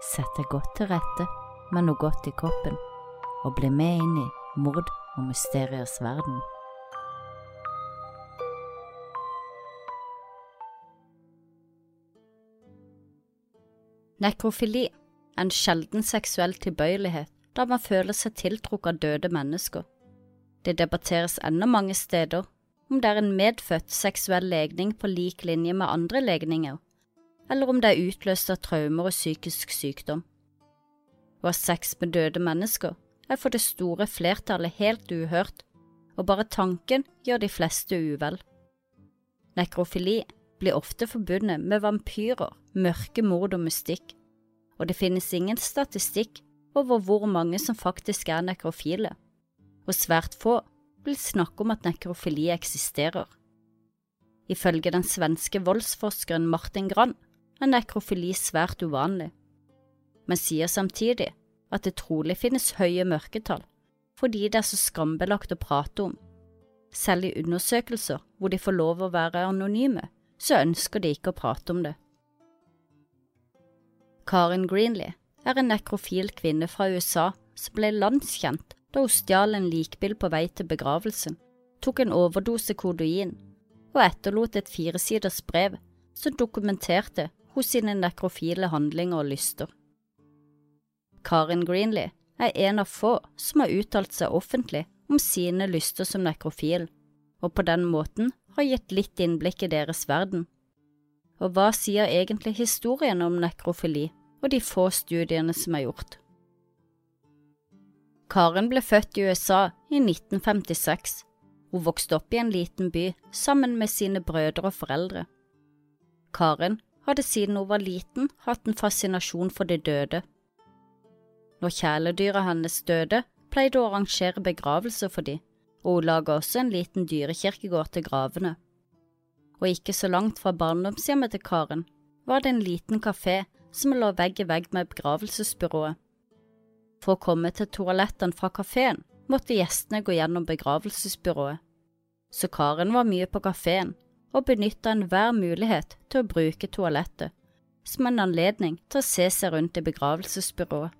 Sett deg godt til rette med noe godt i kroppen, og bli med inn i mord og mysteriers verden. Nekrofili er en sjelden seksuell tilbøyelighet da man føler seg tiltrukket av døde mennesker. Det debatteres ennå mange steder om det er en medfødt seksuell legning på lik linje med andre legninger, eller om det er utløst av traumer og psykisk sykdom. Å ha sex med døde mennesker er for det store flertallet helt uhørt, og bare tanken gjør de fleste uvel. Nekrofili blir ofte forbundet med vampyrer, mørke mord og mystikk, og det finnes ingen statistikk over hvor mange som faktisk er nekrofile, og svært få vil snakke om at nekrofili eksisterer. Ifølge den svenske voldsforskeren Martin Grand er nekrofili svært uvanlig, men sier samtidig at det trolig finnes høye mørketall fordi det er så skambelagt å prate om. Selv i undersøkelser hvor de får lov å være anonyme, så ønsker de ikke å prate om det. Karen Greenlee er en nekrofil kvinne fra USA som ble landskjent da hun stjal en likbil på vei til begravelsen, tok en overdose kodoin og etterlot et firesiders brev som dokumenterte hos sine nekrofile handlinger og lyster. Karin Greenlee er en av få som har uttalt seg offentlig om sine lyster som nekrofil, og på den måten har gitt litt innblikk i deres verden. Og hva sier egentlig historien om nekrofili og de få studiene som er gjort? Karen ble født i USA i 1956. Hun vokste opp i en liten by sammen med sine brødre og foreldre. Karen hadde siden hun var liten hatt en fascinasjon for de døde når kjæledyra hennes døde, pleide hun å arrangere begravelser for dem, og hun laga også en liten dyrekirkegård til gravene. Og ikke så langt fra barndomshjemmet til Karen var det en liten kafé som lå vegg i vegg med begravelsesbyrået. For å komme til toalettene fra kafeen måtte gjestene gå gjennom begravelsesbyrået, så Karen var mye på kafeen og benytta enhver mulighet til å bruke toalettet som en anledning til å se seg rundt i begravelsesbyrået.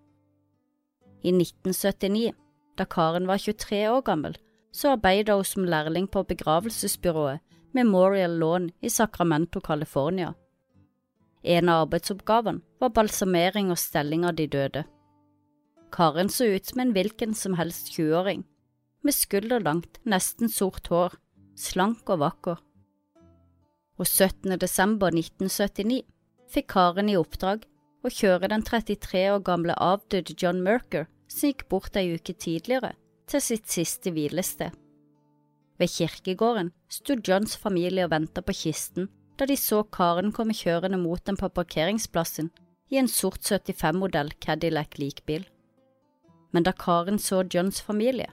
I 1979, da Karen var 23 år gammel, så arbeidet hun som lærling på begravelsesbyrået Memorial Lawn i Sacramento, California. En av arbeidsoppgavene var balsamering og stelling av de døde. Karen så ut som en hvilken som helst 20-åring, med skulderlangt, nesten sort hår, slank og vakker. Og 17. desember 1979 fikk Karen i oppdrag å kjøre den 33 år gamle avdøde John Merker, som gikk bort ei uke tidligere, til sitt siste hvilested. Ved kirkegården sto Johns familie og ventet på kisten da de så karen komme kjørende mot dem på parkeringsplassen i en sort 75-modell Cadillac likbil. Men da Karen så Johns familie,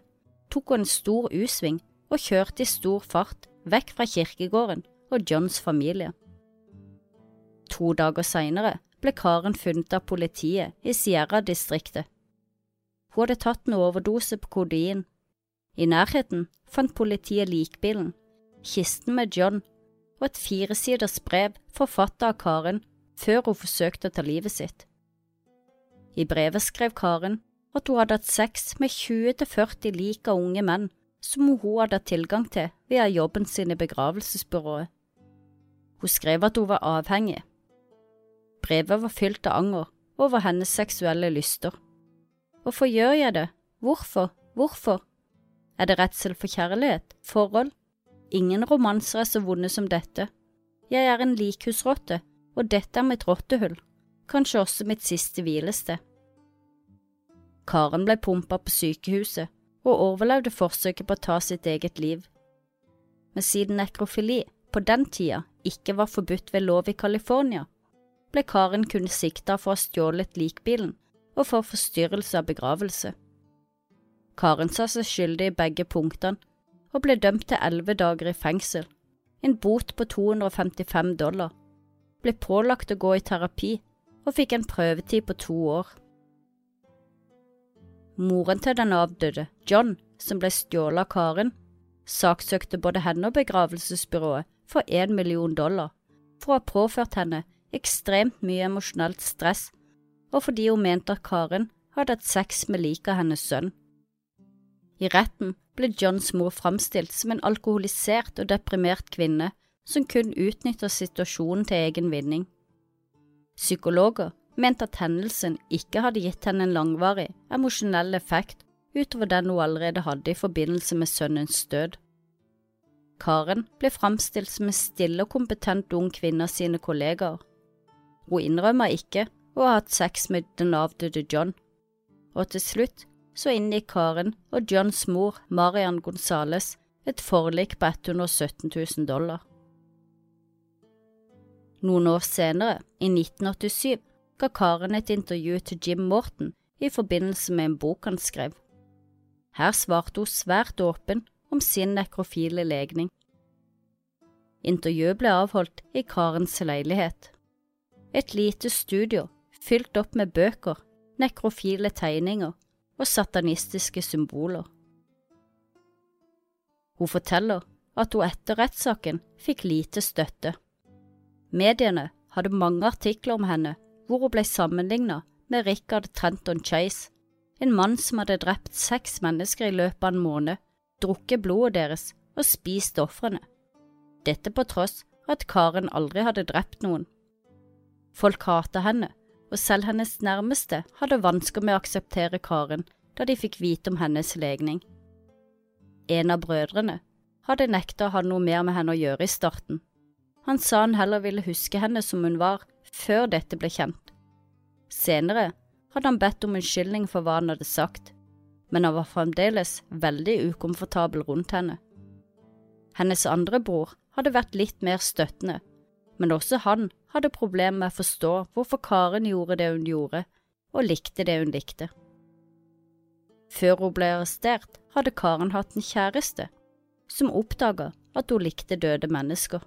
tok hun en stor U-sving og kjørte i stor fart vekk fra kirkegården og Johns familie. To dager senere ble Karen funnet av politiet i Sierra-distriktet. Hun hadde tatt en overdose på kodein. I nærheten fant politiet likbilen, kisten med John og et firesiders brev forfattet av Karen før hun forsøkte å ta livet sitt. I brevet skrev Karen at hun hadde hatt sex med 20–40 lik av unge menn som hun hadde tilgang til via jobben sin i begravelsesbyrået. Hun skrev at hun var avhengig Brevet var fylt av anger over hennes seksuelle lyster. Hvorfor gjør jeg det? Hvorfor? Hvorfor? Er det redsel for kjærlighet? Forhold? Ingen romanser er så vonde som dette. Jeg er en likhusrotte, og dette er mitt rottehull, kanskje også mitt siste hvilested. Karen ble pumpa på sykehuset og overlevde forsøket på å ta sitt eget liv. Men siden nekrofili på den tida ikke var forbudt ved lov i California, ble Karen kun sikta for å ha stjålet likbilen og for forstyrrelse av begravelse. Karen sa seg skyldig i begge punktene og ble dømt til elleve dager i fengsel, en bot på 255 dollar, ble pålagt å gå i terapi og fikk en prøvetid på to år. Moren til den avdøde, John, som ble stjålet av Karen, saksøkte både henne og begravelsesbyrået for én million dollar for å ha påført henne ekstremt mye emosjonelt stress og fordi hun mente at Karen hadde hatt sex med liket av hennes sønn. I retten ble Johns mor framstilt som en alkoholisert og deprimert kvinne som kun utnytter situasjonen til egen vinning. Psykologer mente at hendelsen ikke hadde gitt henne en langvarig emosjonell effekt utover den hun allerede hadde i forbindelse med sønnens død. Karen ble framstilt som en stille og kompetent ung kvinne av sine kollegaer. Hun innrømmer ikke å ha hatt sex med den avdøde John, og til slutt så inngikk Karen og Johns mor, Marian Gonzales, et forlik på 117 000 dollar. Noen år senere, i 1987, ga Karen et intervju til Jim Morton i forbindelse med en bok han skrev. Her svarte hun svært åpen om sin nekrofile legning. Intervjuet ble avholdt i Karens leilighet. Et lite studio fylt opp med bøker, nekrofile tegninger og satanistiske symboler. Hun forteller at hun etter rettssaken fikk lite støtte. Mediene hadde mange artikler om henne hvor hun ble sammenlignet med Richard Trenton Chase, en mann som hadde drept seks mennesker i løpet av en måned, drukket blodet deres og spist ofrene. Dette på tross av at Karen aldri hadde drept noen. Folk hatet henne, og selv hennes nærmeste hadde vansker med å akseptere Karen da de fikk vite om hennes legning. En av brødrene hadde nekta å ha noe mer med henne å gjøre i starten. Han sa han heller ville huske henne som hun var, før dette ble kjent. Senere hadde han bedt om unnskyldning for hva han hadde sagt, men han var fremdeles veldig ukomfortabel rundt henne. Hennes andre bror hadde vært litt mer støttende, men også han hadde problemer med å forstå hvorfor Karen gjorde det hun gjorde, og likte det hun likte. Før hun ble arrestert, hadde Karen hatt en kjæreste som oppdaga at hun likte døde mennesker.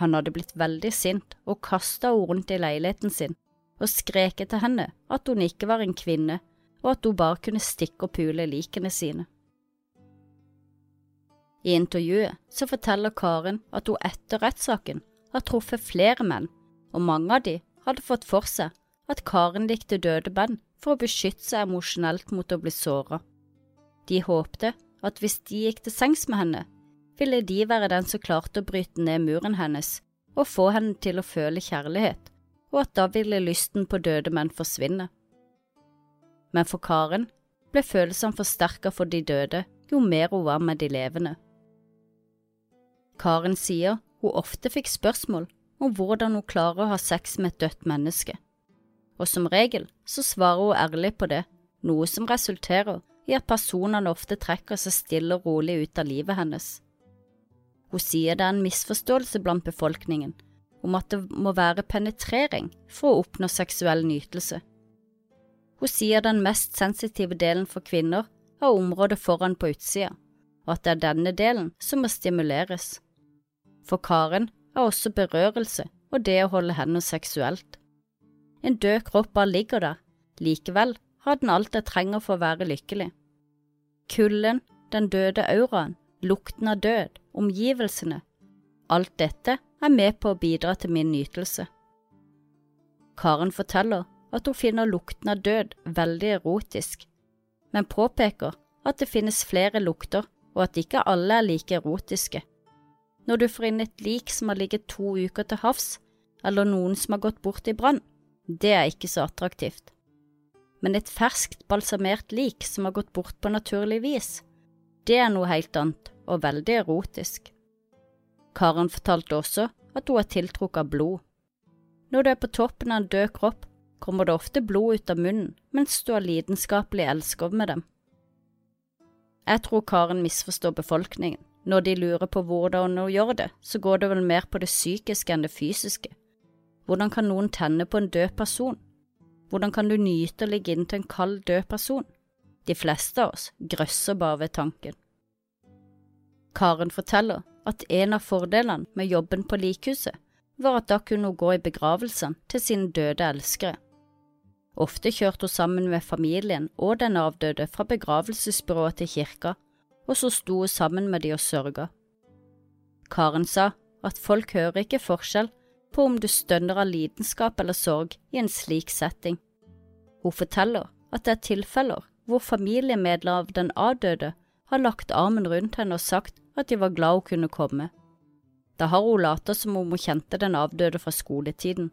Han hadde blitt veldig sint og kasta henne rundt i leiligheten sin og skreket til henne at hun ikke var en kvinne, og at hun bare kunne stikke og pule likene sine. I intervjuet så forteller Karen at hun etter rettssaken har truffet flere menn, og mange av de hadde fått for seg at Karen likte døde menn for å beskytte seg emosjonelt mot å bli såra. De håpte at hvis de gikk til sengs med henne, ville de være den som klarte å bryte ned muren hennes og få henne til å føle kjærlighet, og at da ville lysten på døde menn forsvinne. Men for Karen ble følelsene forsterket for de døde jo mer hun var med de levende. Karen sier hun ofte fikk spørsmål om hvordan hun klarer å ha sex med et dødt menneske og som regel så svarer hun ærlig på det, noe som resulterer i at personene ofte trekker seg stille og rolig ut av livet hennes. Hun sier det er en misforståelse blant befolkningen om at det må være penetrering for å oppnå seksuell nytelse. Hun sier den mest sensitive delen for kvinner er området foran på utsida, og at det er denne delen som må stimuleres. For Karen er også berørelse og det å holde henne seksuelt. En død kropp bare ligger der, likevel har den alt det trenger for å være lykkelig. Kulden, den døde auraen, lukten av død, omgivelsene, alt dette er med på å bidra til min nytelse. Karen forteller at hun finner lukten av død veldig erotisk, men påpeker at det finnes flere lukter og at ikke alle er like erotiske. Når du får inn et lik som har ligget to uker til havs, eller noen som har gått bort i brann, det er ikke så attraktivt. Men et ferskt, balsamert lik som har gått bort på naturlig vis, det er noe helt annet og veldig erotisk. Karen fortalte også at hun er tiltrukket av blod. Når du er på toppen av en død kropp, kommer det ofte blod ut av munnen mens du har lidenskapelig elskov med dem. Jeg tror Karen misforstår befolkningen. Når de lurer på hvordan hun gjør det, så går det vel mer på det psykiske enn det fysiske. Hvordan kan noen tenne på en død person? Hvordan kan du nyte å ligge inntil en kald, død person? De fleste av oss grøsser bare ved tanken. Karen forteller at en av fordelene med jobben på likhuset var at da kunne hun gå i begravelsen til sine døde elskere. Ofte kjørte hun sammen med familien og den avdøde fra begravelsesbyrået til kirka, og så sto hun sammen med de og sørga. Karen sa at folk hører ikke forskjell på om du stønner av lidenskap eller sorg i en slik setting. Hun forteller at det er tilfeller hvor familiemedlemmer av den avdøde har lagt armen rundt henne og sagt at de var glad hun kunne komme. Da har hun latt som om hun kjente den avdøde fra skoletiden.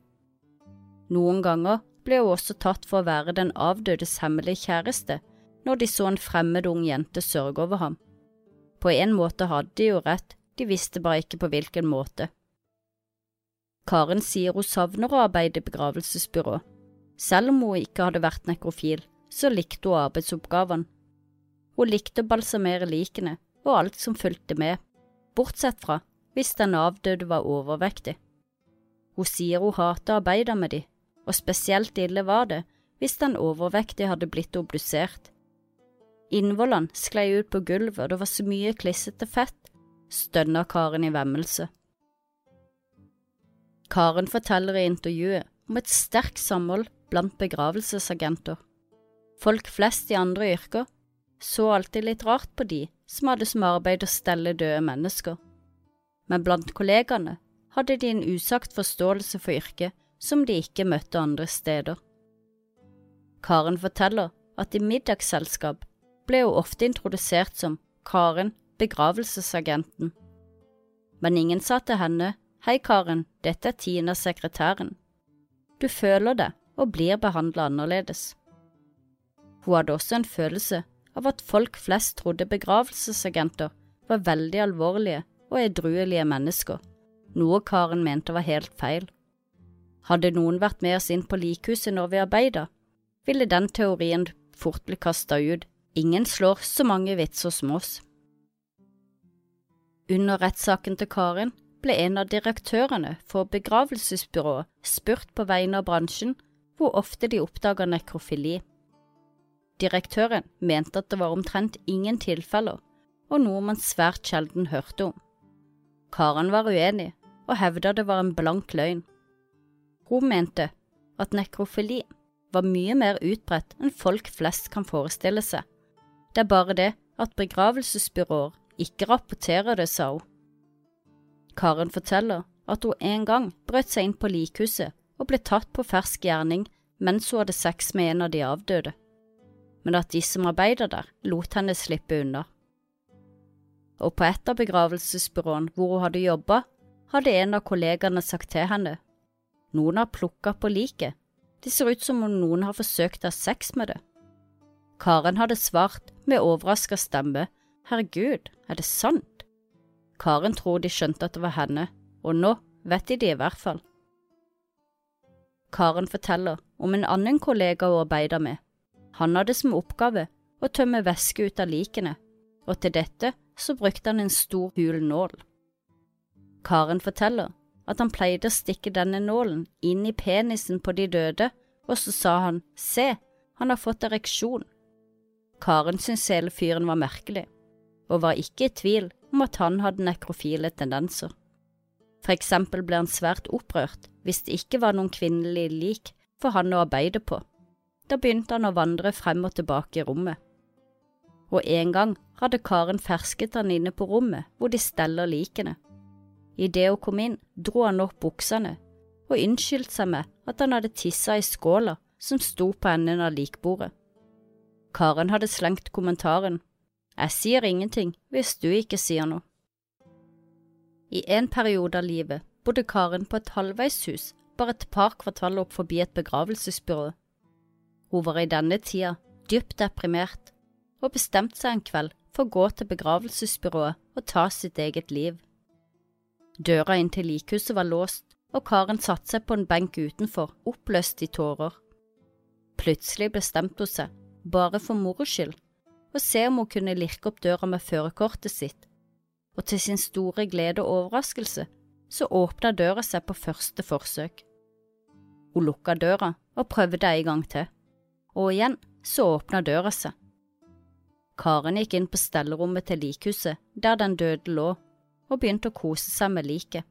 Noen ganger ble hun også tatt for å være den avdødes hemmelige kjæreste når de så en fremmed ung jente sørge over ham. På en måte hadde de jo rett, de visste bare ikke på hvilken måte. Karen sier hun savner å arbeide i begravelsesbyrå. Selv om hun ikke hadde vært nekrofil, så likte hun arbeidsoppgavene. Hun likte å balsamere likene og alt som fulgte med, bortsett fra hvis den avdøde var overvektig. Hun sier hun hater å arbeide med de, og spesielt ille var det hvis den overvektige hadde blitt obdusert. Innvollene sklei ut på gulvet, og det var så mye klissete fett, stønna Karen i vemmelse. Karen forteller i intervjuet om et sterkt samhold blant begravelsesagenter. Folk flest i andre yrker så alltid litt rart på de som hadde som arbeid å stelle døde mennesker, men blant kollegaene hadde de en usagt forståelse for yrket som de ikke møtte andre steder. Karen forteller at i middagsselskap ble hun ofte introdusert som Karen, begravelsesagenten. Men ingen sa til henne Hei, Karen, dette er Tina, sekretæren. Du føler det og blir behandlet annerledes. Hun hadde også en følelse av at folk flest trodde begravelsesagenter var veldig alvorlige og edruelige mennesker, noe Karen mente var helt feil. Hadde noen vært med oss inn på likhuset når vi arbeida, ville den teorien fort bli kasta ut, ingen slår så mange vitser som oss. Under rettssaken til Karin ble en av direktørene for begravelsesbyrået spurt på vegne av bransjen hvor ofte de oppdaga nekrofili. Direktøren mente at det var omtrent ingen tilfeller, og noe man svært sjelden hørte om. Karen var uenig og hevda det var en blank løgn. Hun mente at nekrofili var mye mer utbredt enn folk flest kan forestille seg. Det er bare det at begravelsesbyråer ikke rapporterer det, sa hun. Karen forteller at hun en gang brøt seg inn på likhuset og ble tatt på fersk gjerning mens hun hadde sex med en av de avdøde men at de som arbeider der, lot henne slippe unna. Og på et av begravelsesbyråene hvor hun hadde jobba, hadde en av kollegaene sagt til henne, noen har plukka på liket, det ser ut som om noen har forsøkt å ha sex med det. Karen hadde svart med overraska stemme, herregud, er det sant? Karen tror de skjønte at det var henne, og nå vet de det i hvert fall. Karen forteller om en annen kollega hun arbeider med, han hadde som oppgave å tømme væske ut av likene, og til dette så brukte han en stor hul nål. Karen forteller at han pleide å stikke denne nålen inn i penisen på de døde, og så sa han se, han har fått ereksjon. Karen syntes hele fyren var merkelig, og var ikke i tvil om at han hadde nekrofile tendenser. For eksempel ble han svært opprørt hvis det ikke var noen kvinnelige lik for han å arbeide på. Da begynte han å vandre frem og tilbake i rommet. Og en gang hadde Karen fersket han inne på rommet hvor de steller likene. Idet hun kom inn, dro han opp buksene og unnskyldte seg med at han hadde tissa i skåla som sto på enden av likbordet. Karen hadde slengt kommentaren, Jeg sier ingenting hvis du ikke sier noe. I en periode av livet bodde Karen på et halvveishus bare et par kvartaler opp forbi et begravelsesbyrå hun var i denne tida dypt deprimert og bestemte seg en kveld for å gå til begravelsesbyrået og ta sitt eget liv. Døra inn til likhuset var låst, og Karen satte seg på en benk utenfor, oppløst i tårer. Plutselig bestemte hun seg, bare for moro skyld, og se om hun kunne lirke opp døra med førerkortet sitt, og til sin store glede og overraskelse så åpna døra seg på første forsøk. Hun lukka døra og prøvde en gang til og igjen så åpna døra seg. Karen gikk inn på stellerommet til likhuset der den døde lå, og begynte å kose seg med liket.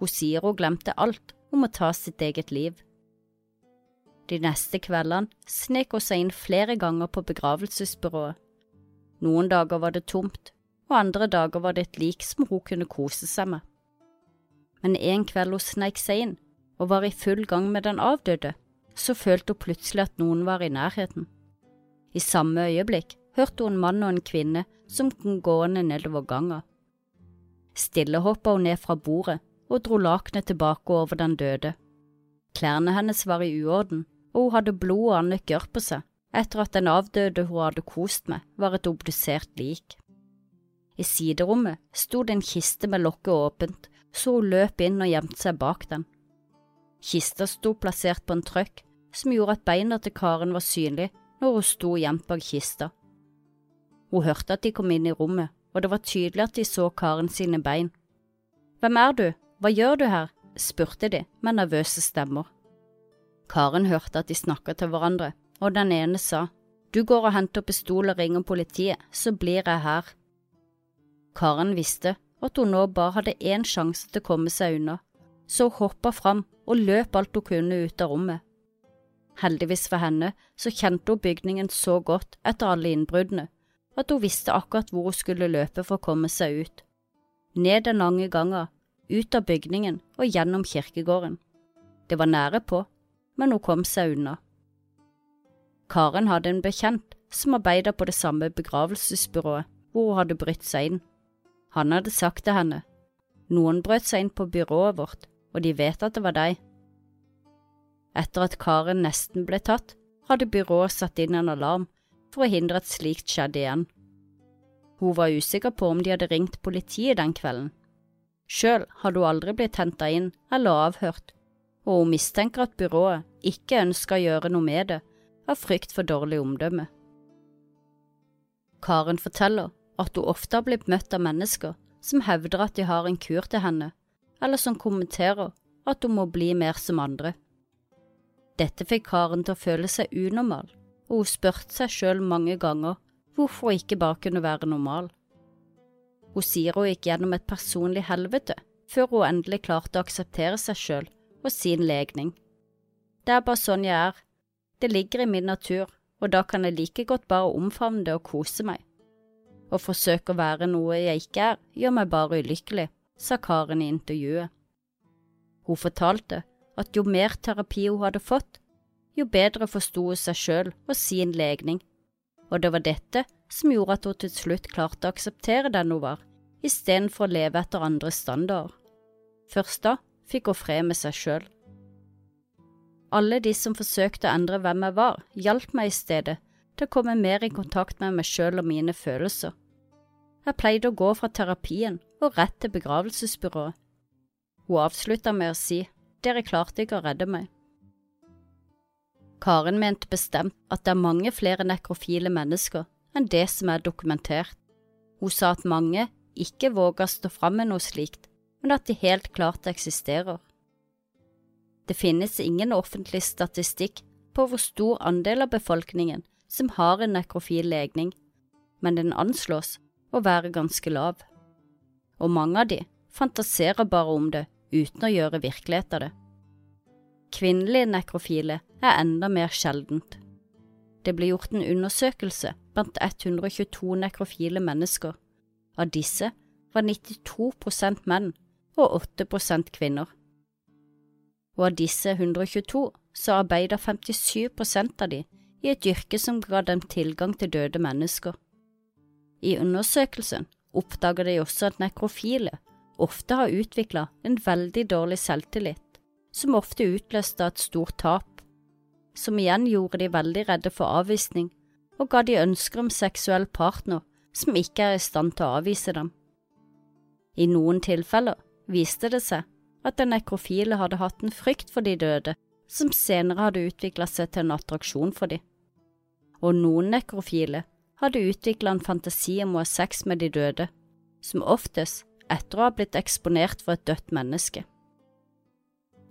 Hun glemte alt om å ta sitt eget liv. De neste kveldene snek hun seg inn flere ganger på begravelsesbyrået. Noen dager var det tomt, og andre dager var det et lik som hun kunne kose seg med. Men en kveld hun sneik seg inn og var i full gang med den avdøde, så følte hun plutselig at noen var i nærheten. I samme øyeblikk hørte hun en mann og en kvinne som kom gående nedover ganga. Stille hoppa hun ned fra bordet og dro lakenet tilbake over den døde. Klærne hennes var i uorden, og hun hadde blod og annet gørr på seg etter at den avdøde hun hadde kost med, var et obdusert lik. I siderommet sto det en kiste med lokket åpent, så hun løp inn og gjemte seg bak den. Kista sto plassert på en trøkk som gjorde at beina til Karen var synlig når hun sto gjemt bak kista. Hun hørte at de kom inn i rommet, og det var tydelig at de så Karen sine bein. Hvem er du, hva gjør du her? spurte de med nervøse stemmer. Karen hørte at de snakket til hverandre, og den ene sa, Du går og henter pistol og ringer politiet, så blir jeg her. Karen visste at hun nå bare hadde én sjanse til å komme seg unna, så hun hoppa fram og løp alt hun kunne ut av rommet. Heldigvis for henne så kjente hun bygningen så godt etter alle innbruddene at hun visste akkurat hvor hun skulle løpe for å komme seg ut. Ned den lange ganga, ut av bygningen og gjennom kirkegården. Det var nære på, men hun kom seg unna. Karen hadde en bekjent som arbeidet på det samme begravelsesbyrået hvor hun hadde brytt seg inn. Han hadde sagt til henne, noen brøt seg inn på byrået vårt, og de vet at det var deg. Etter at Karen nesten ble tatt, hadde byrået satt inn en alarm for å hindre at slikt skjedde igjen. Hun var usikker på om de hadde ringt politiet den kvelden. Sjøl hadde hun aldri blitt henta inn eller avhørt, og hun mistenker at byrået ikke ønska å gjøre noe med det av frykt for dårlig omdømme. Karen forteller at hun ofte har blitt møtt av mennesker som hevder at de har en kur til henne, eller som kommenterer at hun må bli mer som andre. Dette fikk Karen til å føle seg unormal, og hun spurte seg selv mange ganger hvorfor hun ikke bare kunne være normal. Hun sier hun gikk gjennom et personlig helvete før hun endelig klarte å akseptere seg selv og sin legning. Det er bare sånn jeg er, det ligger i min natur, og da kan jeg like godt bare omfavne det og kose meg. Å forsøke å være noe jeg ikke er, gjør meg bare ulykkelig, sa Karen i intervjuet. Hun fortalte at jo mer terapi hun hadde fått, jo bedre forsto hun seg selv og sin legning, og det var dette som gjorde at hun til slutt klarte å akseptere den hun var, istedenfor å leve etter andres standarder. Først da fikk hun fred med seg selv. Alle de som forsøkte å endre hvem jeg var, hjalp meg i stedet til å komme mer i kontakt med meg selv og mine følelser. Jeg pleide å gå fra terapien og rett til begravelsesbyrået. Hun avslutta med å si dere klarte ikke å redde meg. Karen mente bestemt at det er mange flere nekrofile mennesker enn det som er dokumentert. Hun sa at mange ikke våger å stå fram med noe slikt, men at de helt klart eksisterer. Det finnes ingen offentlig statistikk på hvor stor andel av befolkningen som har en nekrofil legning, men den anslås å være ganske lav. Og mange av de fantaserer bare om det uten å gjøre virkelighet av det. Kvinnelige nekrofile er enda mer sjeldent. Det ble gjort en undersøkelse blant 122 nekrofile mennesker. Av disse var 92% menn og 8 kvinner og av disse 122 så arbeider 57% av de i et yrke som ga dem tilgang til døde mennesker. I undersøkelsen oppdager de også at nekrofile ofte har utviklet en veldig dårlig selvtillit, som ofte utløste et stort tap, som igjen gjorde de veldig redde for avvisning og ga de ønsker om seksuell partner som ikke er i stand til å avvise dem. I noen tilfeller viste det seg at den nekrofile hadde hatt en frykt for de døde, som senere hadde utviklet seg til en attraksjon for de. Og noen nekrofile hadde utviklet en fantasi om å ha sex med de døde, som oftest etter å ha blitt eksponert for et dødt menneske.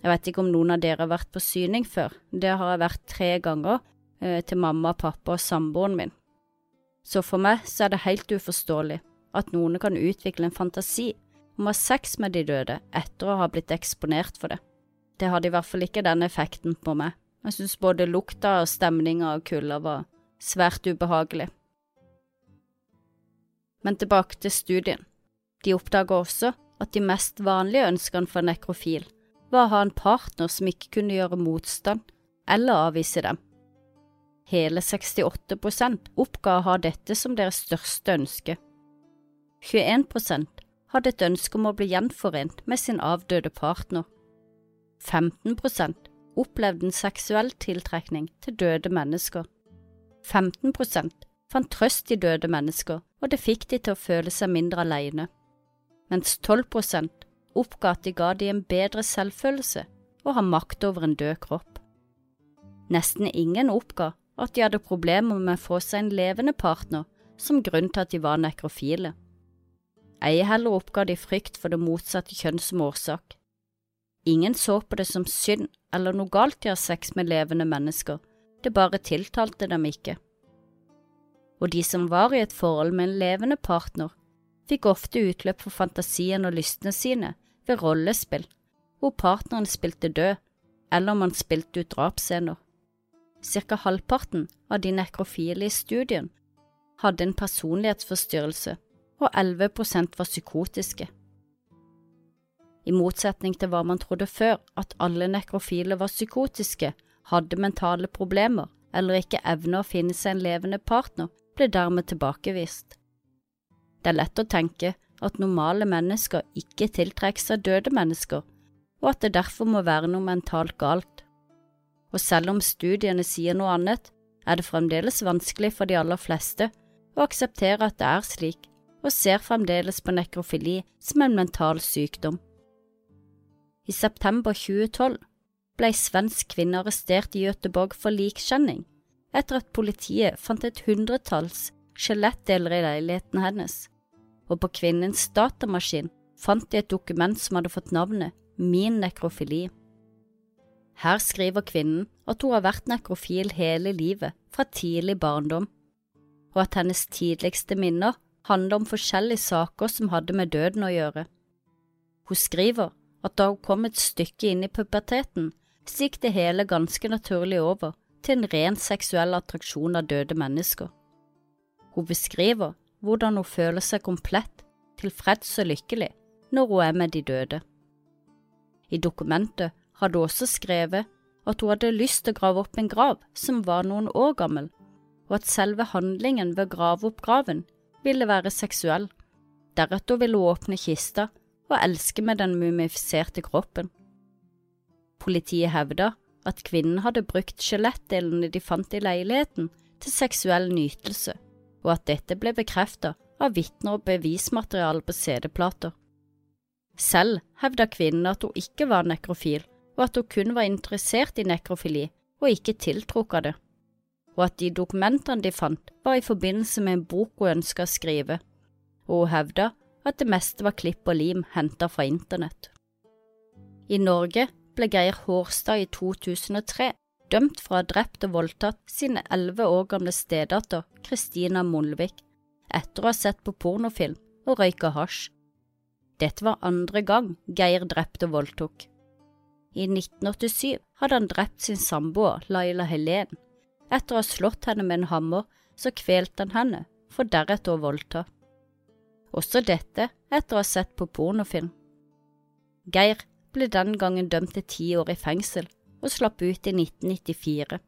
Jeg vet ikke om noen av dere har vært på syning før, det har jeg vært tre ganger eh, til mamma, pappa og samboeren min. Så for meg så er det helt uforståelig at noen kan utvikle en fantasi om å ha sex med de døde etter å ha blitt eksponert for det. Det hadde i hvert fall ikke den effekten på meg. Jeg synes både lukta og stemninga av kulda var svært ubehagelig. Men tilbake til studien. De oppdaga også at de mest vanlige ønskene for nekrofil var å ha en partner som ikke kunne gjøre motstand, eller avvise dem. Hele 68 oppga å ha dette som deres største ønske. 21 hadde et ønske om å bli gjenforent med sin avdøde partner. 15 opplevde en seksuell tiltrekning til døde mennesker. 15% fant trøst i døde mennesker, og det fikk de til å føle seg mindre alene, mens 12 oppga at de ga de en bedre selvfølelse og ha makt over en død kropp. Nesten ingen oppga at de hadde problemer med å få seg en levende partner som grunn til at de var nekrofile. Ei heller oppga de frykt for det motsatte kjønn som årsak. Ingen så på det som synd eller noe galt i å ha sex med levende mennesker, det bare tiltalte dem ikke. Og de som var i et forhold med en levende partner, fikk ofte utløp for fantasien og lystene sine ved rollespill, hvor partneren spilte død, eller man spilte ut drapsscener. Cirka halvparten av de nekrofile i studien hadde en personlighetsforstyrrelse, og 11% var psykotiske. I motsetning til hva man trodde før, at alle nekrofile var psykotiske, hadde mentale problemer eller ikke evne å finne seg en levende partner, ble dermed tilbakevist. Det er lett å tenke at normale mennesker ikke tiltrekker seg døde mennesker, og at det derfor må være noe mentalt galt. Og selv om studiene sier noe annet, er det fremdeles vanskelig for de aller fleste å akseptere at det er slik, og ser fremdeles på nekrofili som en mental sykdom. I september 2012 ble ei svensk kvinne arrestert i Göteborg for likkjenning etter at politiet fant et hundretalls skjelettdeler i leiligheten hennes, og på kvinnens datamaskin fant de et dokument som hadde fått navnet Min nekrofili. Her skriver kvinnen at hun har vært nekrofil hele livet, fra tidlig barndom, og at hennes tidligste minner handler om forskjellige saker som hadde med døden å gjøre. Hun skriver at da hun kom et stykke inn i puberteten, så gikk det hele ganske naturlig over til en ren seksuell attraksjon av døde mennesker. Hun beskriver hvordan hun føler seg komplett, tilfreds og lykkelig når hun er med de døde. I dokumentet hadde hun også skrevet at hun hadde lyst til å grave opp en grav som var noen år gammel, og at selve handlingen ved å grave opp graven ville være seksuell. Deretter ville hun åpne kista og elske med den mumifiserte kroppen. Politiet hevda at kvinnen hadde brukt skjelettdelene de fant i leiligheten til seksuell nytelse, og at dette ble bekreftet av vitner og bevismateriale på CD-plater. Selv hevda kvinnen at hun ikke var nekrofil, og at hun kun var interessert i nekrofili og ikke tiltrukket det, og at de dokumentene de fant var i forbindelse med en bok hun ønska å skrive, og hun hevda at det meste var klipp og lim hentet fra internett. I Norge ble Geir Hårstad i 2003 dømt for å ha drept og voldtatt sin elleve år gamle stedatter Kristina Molvik etter å ha sett på pornofilm og røyka hasj. Dette var andre gang Geir drepte og voldtok. I 1987 hadde han drept sin samboer Laila Helen. Etter å ha slått henne med en hammer, så kvelte han henne, for deretter å voldta også dette etter å ha sett på pornofilm. Geir ble den gangen dømt til ti år i fengsel og slapp ut i 1994.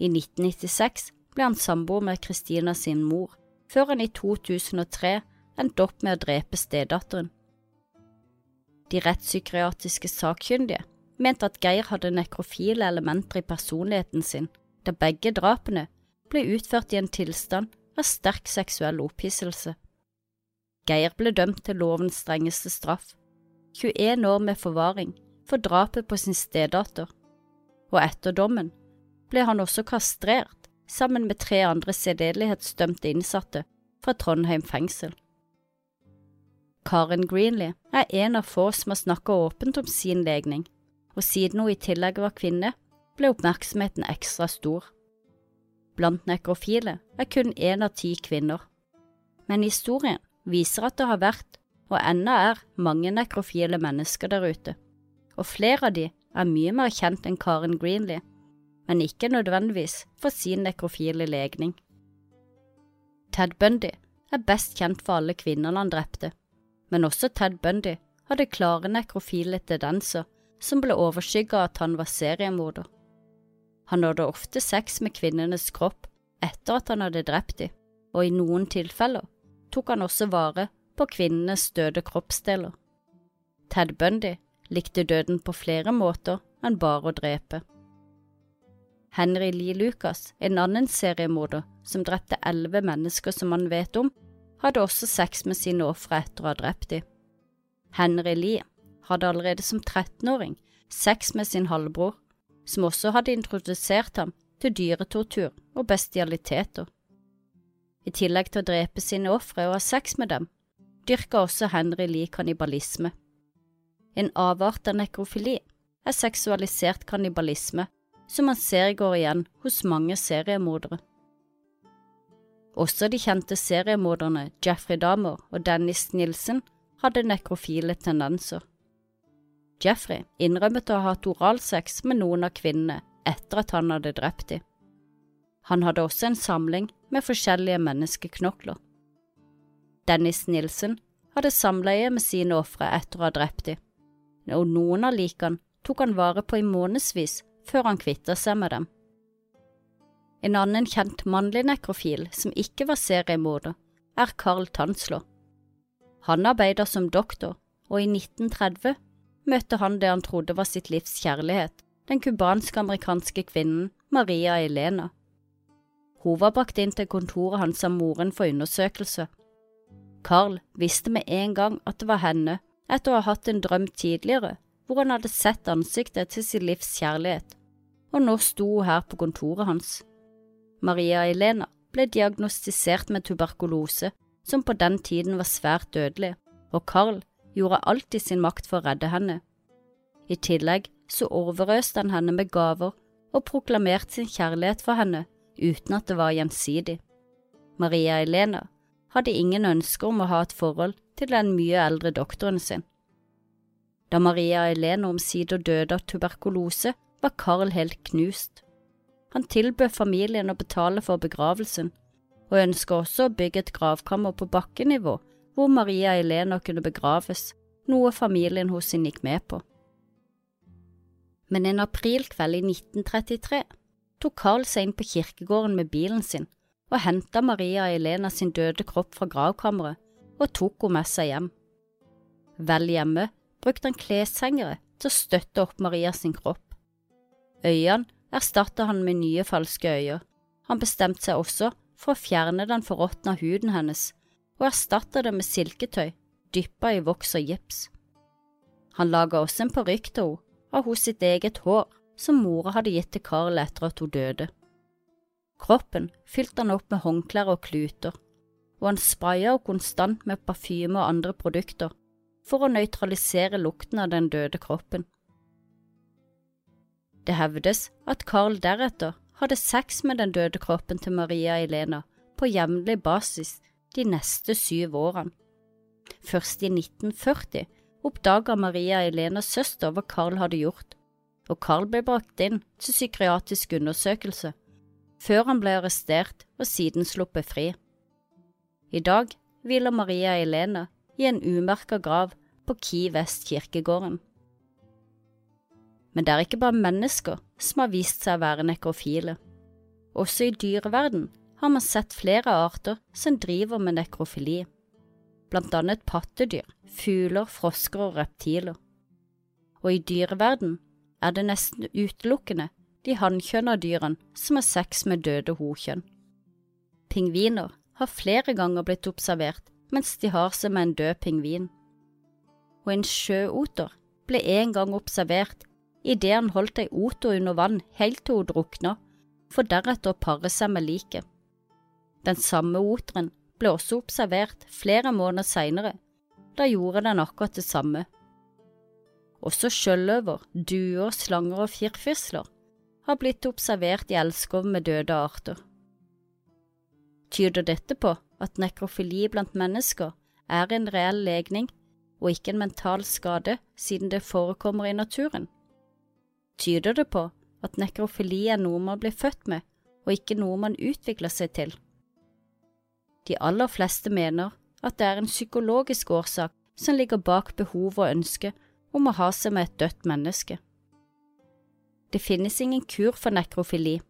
I 1996 ble han samboer med Kristina sin mor, før han i 2003 endte opp med å drepe stedatteren. De rettspsykiatriske sakkyndige mente at Geir hadde nekrofile elementer i personligheten sin, da begge drapene ble utført i en tilstand av sterk seksuell opphisselse. Geir ble dømt til lovens strengeste straff, 21 år med forvaring, for drapet på sin stedatter, og etter dommen ble han også kastrert sammen med tre andre sedelighetsdømte innsatte fra Trondheim fengsel. Karen Greenlee er en av få som har snakket åpent om sin legning, og siden hun i tillegg var kvinne, ble oppmerksomheten ekstra stor. Blant nekrofile er kun én av ti kvinner, men historien viser at det har vært, og ennå er, mange nekrofile mennesker der ute, og flere av de er mye mer kjent enn Karen Greenlee, men ikke nødvendigvis for sin nekrofile legning. Ted Bundy er best kjent for alle kvinnene han drepte, men også Ted Bundy hadde klare nekrofile tendenser som ble overskygget av at han var seriemorder. Han nådde ofte sex med kvinnenes kropp etter at han hadde drept dem, og i noen tilfeller tok han også vare på kvinnenes døde kroppsdeler. Ted Bundy likte døden på flere måter enn bare å drepe. Henry Lee Lucas, en annen seriemorder som drepte elleve mennesker som han vet om, hadde også sex med sine ofre etter å ha drept dem. Henry Lee hadde allerede som 13-åring sex med sin halvbror, som også hadde introdusert ham til dyretortur og bestialiteter. I tillegg til å drepe sine ofre og ha sex med dem, dyrka også Henry Lee kannibalisme. En avart av nekrofili er seksualisert kannibalisme, som man ser går igjen hos mange seriemordere. Også de kjente seriemorderne Jeffrey Dahmer og Dennis Nilsen hadde nekrofile tendenser. Jeffrey innrømmet å ha hatt oralsex med noen av kvinnene etter at han hadde drept dem. Han hadde også en samling med forskjellige menneskeknokler. Dennis Nilsen hadde samleie med sine ofre etter å ha drept dem, og noen av likene tok han vare på i månedsvis før han kvittet seg med dem. En annen kjent mannlig nekrofil som ikke var seriemorder, er Carl Tanslå. Han arbeider som doktor, og i 1930 møtte han det han trodde var sitt livs kjærlighet, den cubansk-amerikanske kvinnen Maria Elena. Hun var brakt inn til kontoret hans av moren for undersøkelse. Carl visste med en gang at det var henne, etter å ha hatt en drøm tidligere hvor han hadde sett ansiktet til sin livs kjærlighet, og nå sto hun her på kontoret hans. Maria Elena ble diagnostisert med tuberkulose, som på den tiden var svært dødelig, og Carl gjorde alt i sin makt for å redde henne. I tillegg så overøste han henne med gaver og proklamerte sin kjærlighet for henne uten at det var gjensidig. Maria Elena hadde ingen ønske om å ha et forhold til den mye eldre doktoren sin. Da Maria Elena omsider døde av tuberkulose, var Carl helt knust. Han tilbød familien å betale for begravelsen, og ønsket også å bygge et gravkammer på bakkenivå hvor Maria Elena kunne begraves, noe familien hos henne gikk med på. Men en aprilkveld i 1933 tok Carl seg inn på kirkegården med bilen sin og henta Maria Elena sin døde kropp fra gravkammeret og tok henne med seg hjem. Vel hjemme brukte han kleshengere til å støtte opp Maria sin kropp. Øynene erstattet han med nye falske øyne. Han bestemte seg også for å fjerne den forråtna huden hennes og erstatte det med silketøy dyppa i voks og gips. Han laga også en parykk til henne av hos sitt eget hår som mora hadde gitt til Carl etter at hun døde. Kroppen fylte han opp med håndklær og kluter, og han spraya henne konstant med parfyme og andre produkter for å nøytralisere lukten av den døde kroppen. Det hevdes at Carl deretter hadde sex med den døde kroppen til Maria Elena på jevnlig basis de neste syv årene. Først i 1940 oppdaga Maria Elenas søster hva Carl hadde gjort, og Carl ble brakt inn til psykiatrisk undersøkelse, før han ble arrestert og siden sluppet fri. I dag hviler Maria Elena i en umerka grav på Ki Vest kirkegården. Men det er ikke bare mennesker som har vist seg å være nekrofile. Også i dyreverden har man sett flere arter som driver med nekrofili, blant annet pattedyr, fugler, frosker og reptiler. Og i dyreverden er det nesten utelukkende de hannkjønna dyrene som har sex med døde hokjønn. Pingviner har flere ganger blitt observert mens de har seg med en død pingvin. Og en sjøoter ble en gang observert idet han holdt ei oter under vann helt til hun drukna, for deretter å pare seg med liket. Den samme oteren ble også observert flere måneder senere. Da gjorde den akkurat det samme. Også sjøløver, duer, slanger og firfisler har blitt observert i elskov med døde arter. Tyder dette på at nekrofili blant mennesker er en reell legning og ikke en mental skade siden det forekommer i naturen? Tyder det på at nekrofili er noe man blir født med, og ikke noe man utvikler seg til? De aller fleste mener at det er en psykologisk årsak som ligger bak behovet og ønsket om å ha seg med et dødt menneske. Det finnes ingen kur for nekrofili,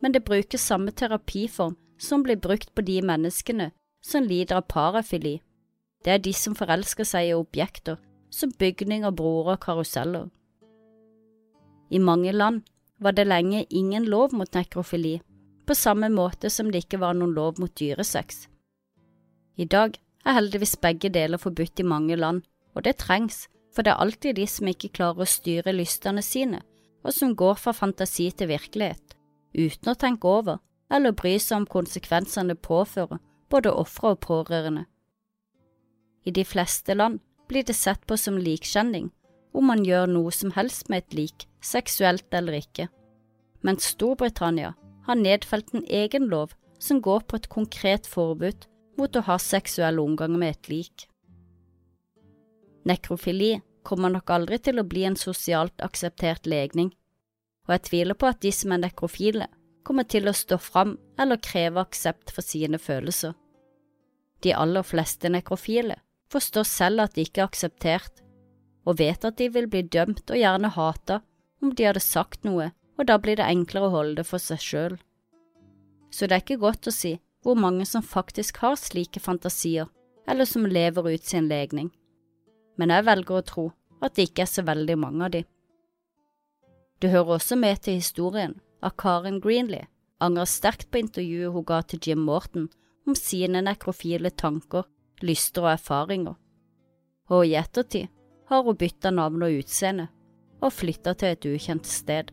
men det brukes samme terapiform som blir brukt på de menneskene som lider av parafili. Det er de som forelsker seg i objekter, som bygninger, broer og karuseller. I mange land var det lenge ingen lov mot nekrofili, på samme måte som det ikke var noen lov mot dyresex. I dag er heldigvis begge deler forbudt i mange land, og det trengs, for det er alltid de som ikke klarer å styre lystene sine, og som går fra fantasi til virkelighet, uten å tenke over eller bry seg om konsekvensene det påfører både ofre og pårørende. I de fleste land blir det sett på som likkjenning om man gjør noe som helst med et lik, seksuelt eller ikke, mens Storbritannia har nedfelt en egen lov som går på et konkret forbud mot å ha seksuell omgang med et lik. Nekrofili kommer nok aldri til å bli en sosialt akseptert legning, og jeg tviler på at de som er nekrofile, kommer til å stå fram eller kreve aksept for sine følelser. De aller fleste nekrofile forstår selv at de ikke er akseptert, og vet at de vil bli dømt og gjerne hata om de hadde sagt noe, og da blir det enklere å holde det for seg sjøl. Så det er ikke godt å si hvor mange som faktisk har slike fantasier, eller som lever ut sin legning, men jeg velger å tro at det ikke er så veldig mange av de. Det hører også med til historien at Karen Greenlee angrer sterkt på intervjuet hun ga til Jim Morton om sine nekrofile tanker, lyster og erfaringer, og i ettertid har hun bytta navn og utseende og flytta til et ukjent sted.